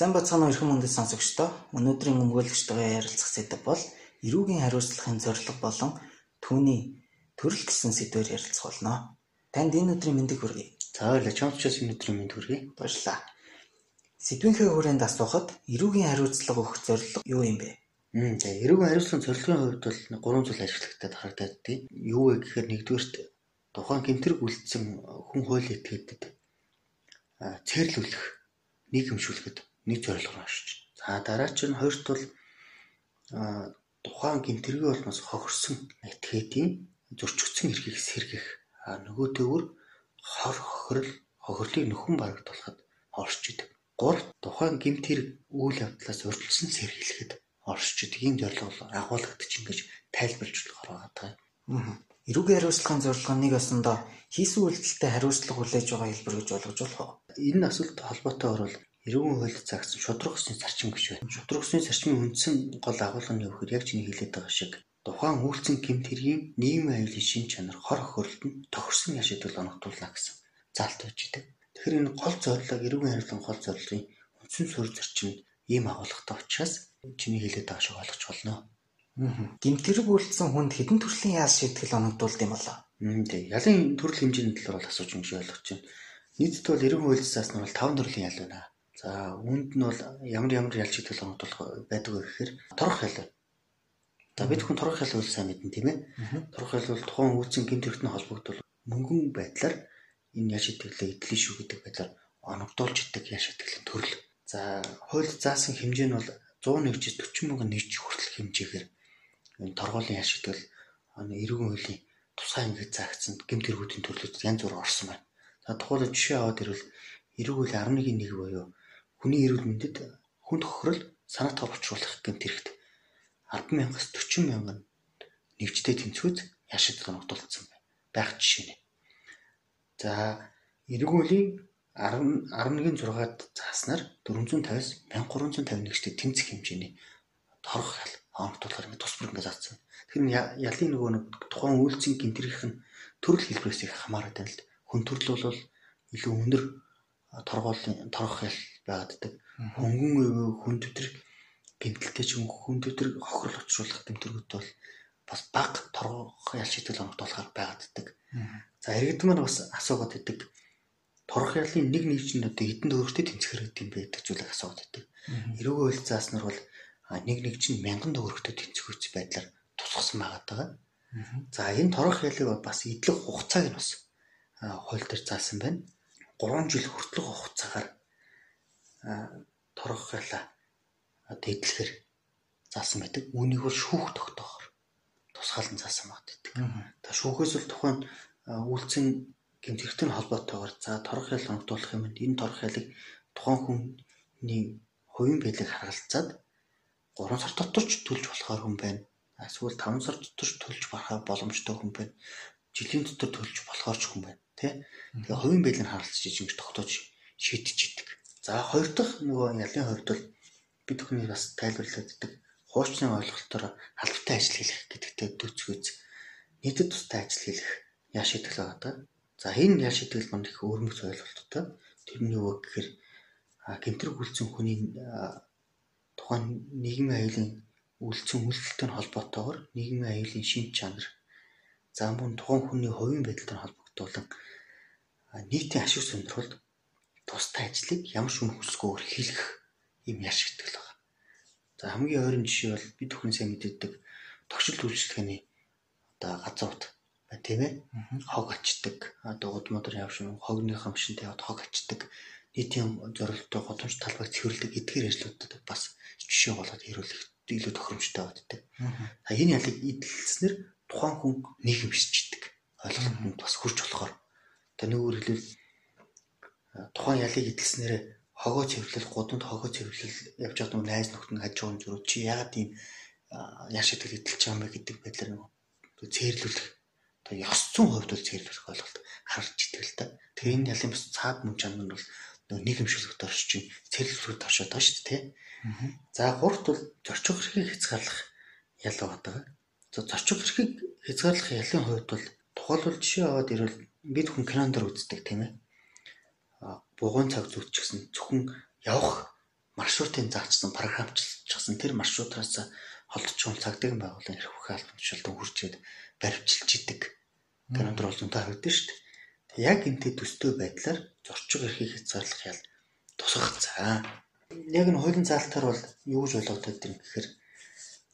Сайн бацхан өрхөн мөндөд сонсогчдоо өнөөдрийн өмгөөлөгчдөө ярилцах сэдэв бол эрүүгийн хариуцлагын зорилго болон түүний төрөл гэсэн сэдвээр ярилцах болно. Танд энэ өдрийн мэндийг хүргэе. За баярлалаа. Чамчаас энэ өдрийн мэнд хүргэе. Баярлалаа. Сэдвийнхээ хүрээнд асуухад эрүүгийн хариуцлага өгөх зорилго юу юм бэ? Мм за эрүүгийн хариуцлагын зорилгын хувьд бол гурван зүйл ажиглагтад харагдаад тий. Юу вэ гэхээр нэгдүгээрт тухайн гэмтрэг үлдсэн хүн хуулийн этгээдэд цэрлүүлэх, нийгэмшүүлэхэд нэг зорилгоор оршиж. За дараа чинь хоёрт бол тухайн гэмтргийн улмаас хохирсон этгээдийн зөрчигдсөн эрхийг сэргэх. Нөгөө төвөр хор хохирол хохирлыг нөхөн барагдуулахад оршиж идэг. Гурав тухайн гэмт хэрэг үйл явдлаас урьдчилсан сэргийлэхэд оршиж идэг. Ийм зорилго агуулгадч ингэж тайлбарлаж болохоор байгаа юм. Эрүүгийн хариуцлагын зорилго нэг осондоо хийсэн үйлдэлтэй хариуцлага хүлээж байгаа хэлбэр гэж болгож болох уу? Энэ асуулт холбоотой орвол эрүүгийн хуульд загсан шудраг усны зарчим гэж байна. Шудраг усны зарчмын үндсэн гол агуулга нь юу гэхээр яг чиний хэлээд байгаа шиг тухайн үйлцэн гэмт хэргийн нийгмийн аюулын шин чанар хор хохирлт нь тохирсон яш идэл оногдуулна гэсэн заалт байж идэг. Тэгэхээр энэ гол зорилго эрүүгийн хариуцлагын гол зорилгын үндсэн суурь зарчимд ийм агуулгатай учраас чиний хэлээд байгаа шиг ойлгож болно. Гэмтэрэг үйлдсэн хүнд хэдэн төрлийн ял шийтгэл оногдуулд юм болоо? Мм тий. Ялын төрөл хэмжээний талаар бол асууж юм шиг ойлгож байна. Нийтэд бол эрүүгийн хуульд заасан бол 5 төрлийн ял байна. За үүнд нь бол ямар ямар ял шийтгэл оногдуулах байдаг вэ гэхээр торох байна. За бид хүн торох бол сайн мэднэ тийм ээ. Торох ял бол тухайн үүсгэн гэмтэрэгтний холбогдол мөнгөн байдлаар энэ ял шийтгэлээ эдлэн шүү гэдэг байдлаар оногдуулж идэг ял шийтгэлийн төрөл. За хуульд заасан хэмжээ нь бол 101-ээс 40 мянган нийт хүртэл хэмжээгээр энэ торгуулийн ял шийтгэл эрүүгийн хуулийн тусгай ингээд заагдсан гэмт хэрэгүүдийн төрлөд янз бүр орсон байна. За тухайлбал жишээ аваад ирвэл эрүүгийн хуулийн 11-1 буюу хүний эрүүл мэндэд хүнд хохирол санаатай боловсруулах гэмт хэрэгт 100000-аас 40 мянган нэвчтэй тэнцвүүд яшид ногдуулсан байх жишээ нэ. За эргүүлийн 10 11-6-ад зааснаар 450-аас 1350 нэгчтэй тэнцэх хэмжээний торох ял оногдуулахаар ингэ тус бүр ингэ заасан. Тэгэхээр ялын нөгөө нэг тухайн үйлцэн гинтрийнх нь төрөл хэлбэрээс их хамаарат байна л. Хүн төрөл бол илүү өндөр торгуулийн торох ял байгааддаг. Хөнгөн хүн төдрийг гэмтэлтэй ч хүн төдрийг хохирол учруулах гэмтэргүүд бол бас баг торгох ял шийтгэл оногдуулахаар байгааддаг. За иргэд маань бас асуугаад байдаг. Торох ялын нэг нэгжинд одоо хэдэн төгрөгтэй тэнцэх хэрэгтэй юм бэ гэдэг зүйлийг асуугаад байдаг. Эрүүгийн хууль зааснаар бол нэг нэгж нь мянган төгрөгтэй тэнцэх үс байдлаар тусгасан байгаа. За энэ торох ялыг бас идэх хугацааг нь бас хууль дээр заасан байна. 3 жил хүртэлх хугацаагаар торох ялаа одоо эдлэхээр заасан байдаг. Үүнийг бол шүүх тогтоохоор тусгаалan заасан байдаг. За шүүхээс бол тухайн үйлцэн гэмтэрхтэй холбоотойгоор за торох ял оногдуулах юм. Энэ торох ялыг тухайн хүний хувийн байдлыг харгалзаад 3 сар дотор ч төлж болохоор хүн байна. Эсвэл 5 сар дотор ч төлж барах боломжтой хүн байна. Жилийн дотор төлж болохоор ч хүн байна. Тэ? Тэгээ хувийн байдлыг харгалзаж ингэж тогтоож шийдэж идэг. За хоёр дахь нөгөө ялын хувьд бол бид бүхний бас тайлбарлаад идэг хуучны ойлголтоор албатай ажил хийх гэдэгтэй дүүцгөөц нийтэд тустай ажил хийх яа шийтгэл байгаа. За энэ яа шийтгэл манд их өөрмөц ойлголттой. Тэрний юу гэхээр гэмтрэг үлдсэн хүний тухайн нийгмийн аюулын үлдсэн үйлдэлтэй холбоотойгоор нийгмийн аюулын шин чанар за мөн тухайн хүний хувийн байдалтай холбогдуулан нийтийн ашиг сонирхолд тустай ажлыг ямар ч үн хөсгөөр хийх юм яшигдэл байна. За хамгийн ойрын жишээ бол бид бүхэн сайн мэддэг тогшил үйлчлэгээний одоо газрууд байна тийм ээ. Хог ачдаг. Одоо удмодор явшин хогны хамшинтай яваад хог ачдаг. Нийтийн зорилттой годомж талбайг цэвэрлдэг эдгээр ажлуудад бас жишээ болоод ирүүлэх илүү тохиромжтой байдаг. А энэ ялыг эдэлснээр тухайн хүн нийгэмшчихдэг. Ойлголтод бас хүрч болохоор. Тэгээ нөгөөр хэлбэл тухайн ялыг эдэлснээр хогоо цэвэрлэл, гудамд хогоо цэвэрлэл явж байгаа нэг найз нөхд нь хажууг нь зөрүү чи яагаад ийм яаш идэл эдэлж байгаа юм бэ гэдэг байдлаар нэг цээрлүүлэх одоо ёс зүйн хувьд бол цээрлүүлэх ойлголт харж идэг л та. Тэгээ энэ ялын бас цаад мөн чанар нь бол нэг нийгэмшүүлэгт оршиж цээрлүүлэхэд оршоод байгаа шүү дээ. За гуравт бол зорчих эрхийг хязгаарлах ял байгаа. За зорчих эрхийг хязгаарлах ялын хувьд бол тухайлбал жишээ аваад ирвэл бид хүн кинонд үздэг тийм ээ бугуун цаг зүйч гэсэн зөвхөн явах маршрутын заачсан програмчлчихсан тэр маршрутаас холдчихвол цагдаагийн байгууллагын эрх бүхий албан тушаалтан хүрчээд баримчилж идэг. Тэр өндөр бол зөнтэй харагдсан шүү дээ. Яг энтэй төстэй байдлаар зорчиг эрхийг хязгаарлах ял тусгах цаа. Яг энэ хуулийн заалтаар бол юу гэж ойлгогдоод байна гэхээр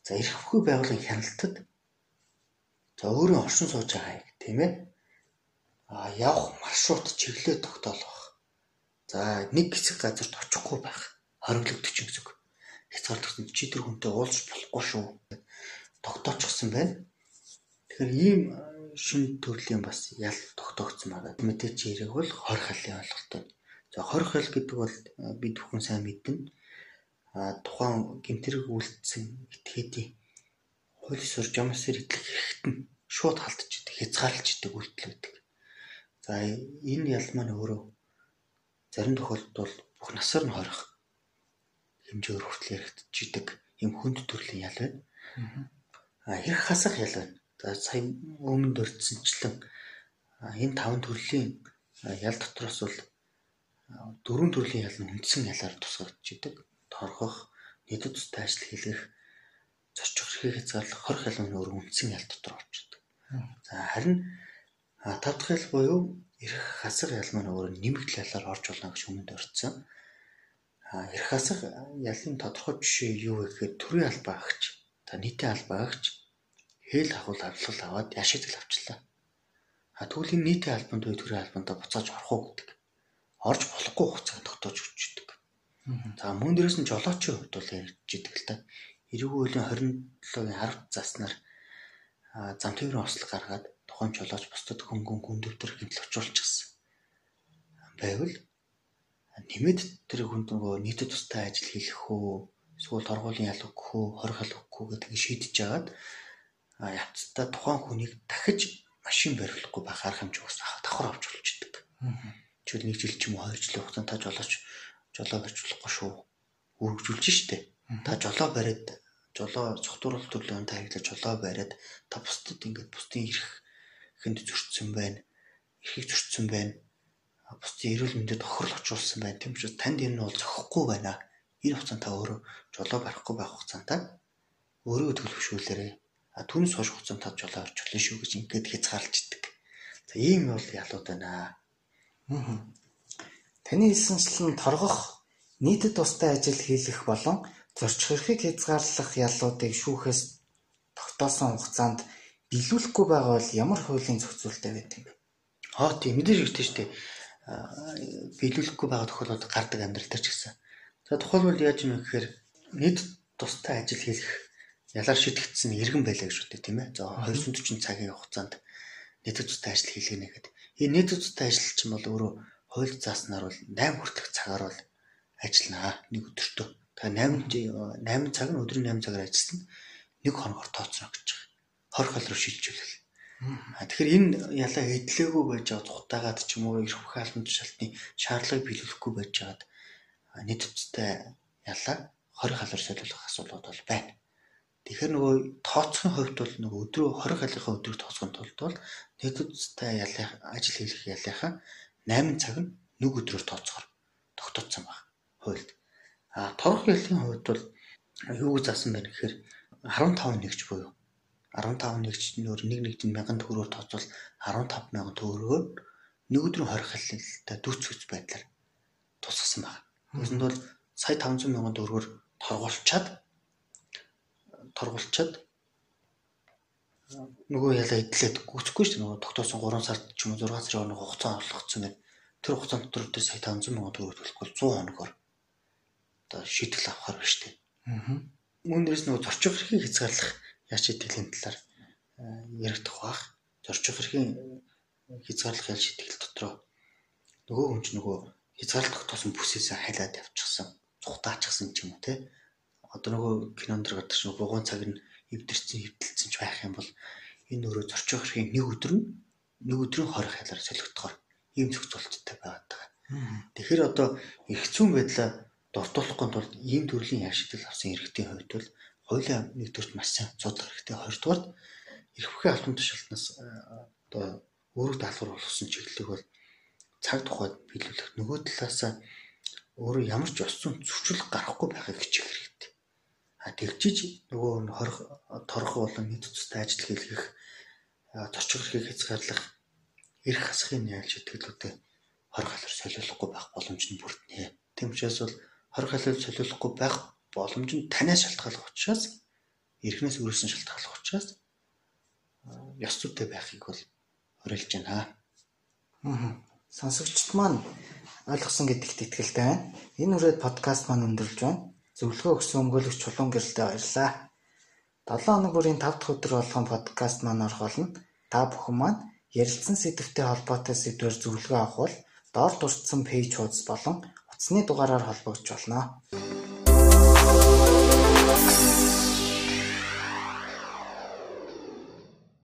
за эрх бүхий байгууллагын хяналтад за өөрийн оршин сууж байгаа юм тийм ээ. А явах маршрут чиглэлээ тогтоолох. За нэг хэсэг газарт очихгүй байх. Хориглогдчих гэсэн үг хязгаарлагдсан чи тэр хүнтэй уулзах болохгүй шүү тогтоочихсон байна. Тэгэхээр ийм шин төрлийн бас ял тогтоогдсон байгаа. Мэдээч яриг бол хор халын ойлголттой. За хор хал гэдэг бол бид бүхэн сайн мэднэ. А тухайн гэмтрэг үлдсэн этгээдийн хуулийн сур жамсэр идэх хэрэгт нь шууд халдж идэг, хязгаарлаж идэг үйлдэл үүдэг. За энэ ял маань өөрөө зарим тохиолдолд бол бүх насаар нь хорих хэмжээгээр хүртэл яригдчихийдэг юм хүнд төрлийн ял байна. Аа хэрэг хасах ял байна. За сая өмнө дурдсанчлан энэ таван төрлийн ял дотроос бол дөрвөн төрлийн ял нь үндсэн ялаар тусгагдчихийдэг. Торгох, нийтэд тустай ажил хийх, зорчих эрхийг хязгаарлах хорих ял нь өөр үндсэн ял дотор орчдөг. За харин тав дахь ял буюу эрх хасах ял маань өөр нэмэгдэл ялаар орж болно гэж өмнөд орцсон эрх хасах ялын тодорхой жишээ юу вэ гэхээр төрийн албаа агч за нийтийн албаа агч хэл хавал авлал аваад яшигдэл авчлаа. А энэ нийтийн албанд буюу төрийн албанд буцааж орох уу гэдэг. Орж болохгүй хугацааг тогтоож өгчдөг. За мөн дээрээс нь жолоочийн хувьд бол ярьжидэг л та. Эрүүгийн хуулийн 27-гийн 10 заснаар зам тээврийн ослог гаргаад тухайн жолооч бусдад хөнгөн гүндөвтөр гэмтэл очруулчихсан. Байвал нэмээд тэр хүнд нөгөө нийтэд тустай ажил хийх үү эсвэл торгуулийн ял өгөх үү хорих ял өгөх үү гэдэг шийдэж жагаад явцдаа тухайн хүнийг дахиж машин барилахгүй байх арга хэмжээ ус давхар авч болчихдөг. Жишээл нэг жил ч юм уу хоёр жилийн хугацаанд та жолооч жолоо барьж болохгүй шүү. Үргэлжүүлж штэ. Та жолоо бариад жолоо цогтууруулалт төрлөө та хэрэглэж жолоо бариад та бусдад ингээд бусдын ирэх хүнд зөрчсөн байна. Эрхийг зөрчсөн байна бусдын эрүүл мэндэд тохирол очруулсан байна. Тийм учраас танд энэ нь бол зохихгүй байна. Энэ хугацаанд та өөрөө жолоо барахгүй байх хугацаанд өөрөө төлөвшүүлээрэй. А түүнээс хойш хугацаанд та жолоо орж болно шүү гэж ингээд хязгаарлаж идэг. За ийм бол ялууд байна. Аа. Таны хэлсэнчлэн торгох нийтэд тустай ажил хийх болон зорчих эрхийг хязгаарлах ялуудыг шүүхээс тогтоосон хугацаанд биелүүлэхгүй байгаа бол ямар хуулийн зохицуулттай байдаг юм бэ? Аа тийм мэдээж ихтэй шүү дээ биелүүлэхгүй байгаа тохиолдолд гардаг амьдрал дээр ч гэсэн. За тухайлбал яаж юм гэхээр нийт тустай ажил хийх ялаар шийдэгдсэн иргэн байлаа гэж үтэй тийм ээ. За 240 цагийн хугацаанд нийт тустай ажил хийлгэнэ гэдэг. Энэ нийт тустай ажил чинь бол өөрөө хууль зааснаар бол 8 хүртэлх цагаар бол ажилланаа нэг өдөртөө. Тэгэхээр 8 8 цаг нь өдрийн 8 цагаар ажилласан нэг хоногор тооцно гэж байгаа. 20 хол руу шилжүүлэх. Тэгэхээр энэ ялаа эдлээгүй байж байгаа цухтаагаад ч юм уу эрх бүхий албан тушаалтны шаардлагыг биелүүлэхгүй байж байгаад нийт үстэй ялаа 20 халуур солиулах асуудлууд бол байна. Тэгэхээр нөгөө тооцохын хувьд бол нөгөө өдрөө 20 халийнхаа өдрийг тооцохын тулд бол нийт үстэй ялаа ажил хийх ялынхаа 8 цаг нь нэг өдрөөр тооцохоор тогтоцсон байна хуульд. А торох ялын хувьд бол юу заасан бэ гэхээр 15 нэгж буюу 15 нэгч нөр нэг нэгд мянган төгрөгөөр тооцвол 15 мянган төгрөгөөр нэг өдрийн хорих халилтай дүрц хүч байдлаар тусгасан байна. Үүсэнд бол сая 500 мянган төгрөгөөр торгуулчаад торгуулчаад нөгөө ялаа идлээд гүцэхгүй шүү дээ. Нөгөө тогтоосон 3 сард ч юм уу 6 сарын өмнө хугацаа орлогдсон гэдэг. Тэр хугацаанд дотор тэр сая 500 мянган төгрөг төлөхгүй 100 хоногор одоо шийтгэл авахар байна шүү дээ. Аа. Дээрээс нөгөө зорчих эрхийг хязгаарлах яач итгэлийн талаар э, яригдах бах. Зорчих эрхийн хязгаарлах ял шийтгэл дотроо нөгөө хүн ч нөгөө хязгаарлалт тогтоосон бүсээсээ хайлаад явчихсан, цухтаачихсан ч юм уу те. Одоо нөгөө кинонд дэр гадагш бугуун цаг нь эвдэрсэн, эвдэлцэн ч байх юм бол энэ өөрөө зорчих эрхийн нэг өдөр нь нэг өдрийн хорих хялаар солигдохоор ийм зохицуулттай байгаад байгаа. Тэгэхээр одоо их зүүн байдлаа дуртуулахгүй тулд ийм төрлийн яг шийдэл авсан иргэдийн хувьд бол хуулийн нэгдүгürt маш сайн судлах хэрэгтэй. Хоёрдугаар эрх бүхий албан тушаалтнаас э, одоо өөрөг даалгавар болгосон чиглэлийг бол цаг тухайд биелүүлэх нөгөө талаас өөрөө ямар ч ёс зүйн зөрчил гарахгүй байхыг хичээх хэрэгтэй. А тэгжиж нөгөө хорих торох болон нийт тустай ажил хийлгэх зорчгор хийх хязгаарлах эрх хасахын ял шийтгэлүүдэд хорих халуур солиулахгүй байх боломж нь бүрднэ. Тийм учраас бол хорих халуур солиулахгүй байх боломж нь танаас шалтгаалах учраас эрхнээс өөрөөсөн шалтгаалах учраас ёс зүйтэй байхыг бол хориолж байна. Аа. Сонсогчд маань ойлгосон гэдэгт итгэлтэй байна. Энэ үрээд подкаст маань өндөрлж байна. Зөвлөгөө өгсөн өмгөөлөгч чулуун гэрэлтэй баярлалаа. 7 хоног бүрийн 5 дахь өдөр болгон подкаст маань орох болно. Та бүхэн маань ярилцсан сэдвтэй холбоотой сэдвээр зөвлөгөө авах бол доор дурдсан пэйж хуудас болон утасны дугаараар холбогдож болно. Música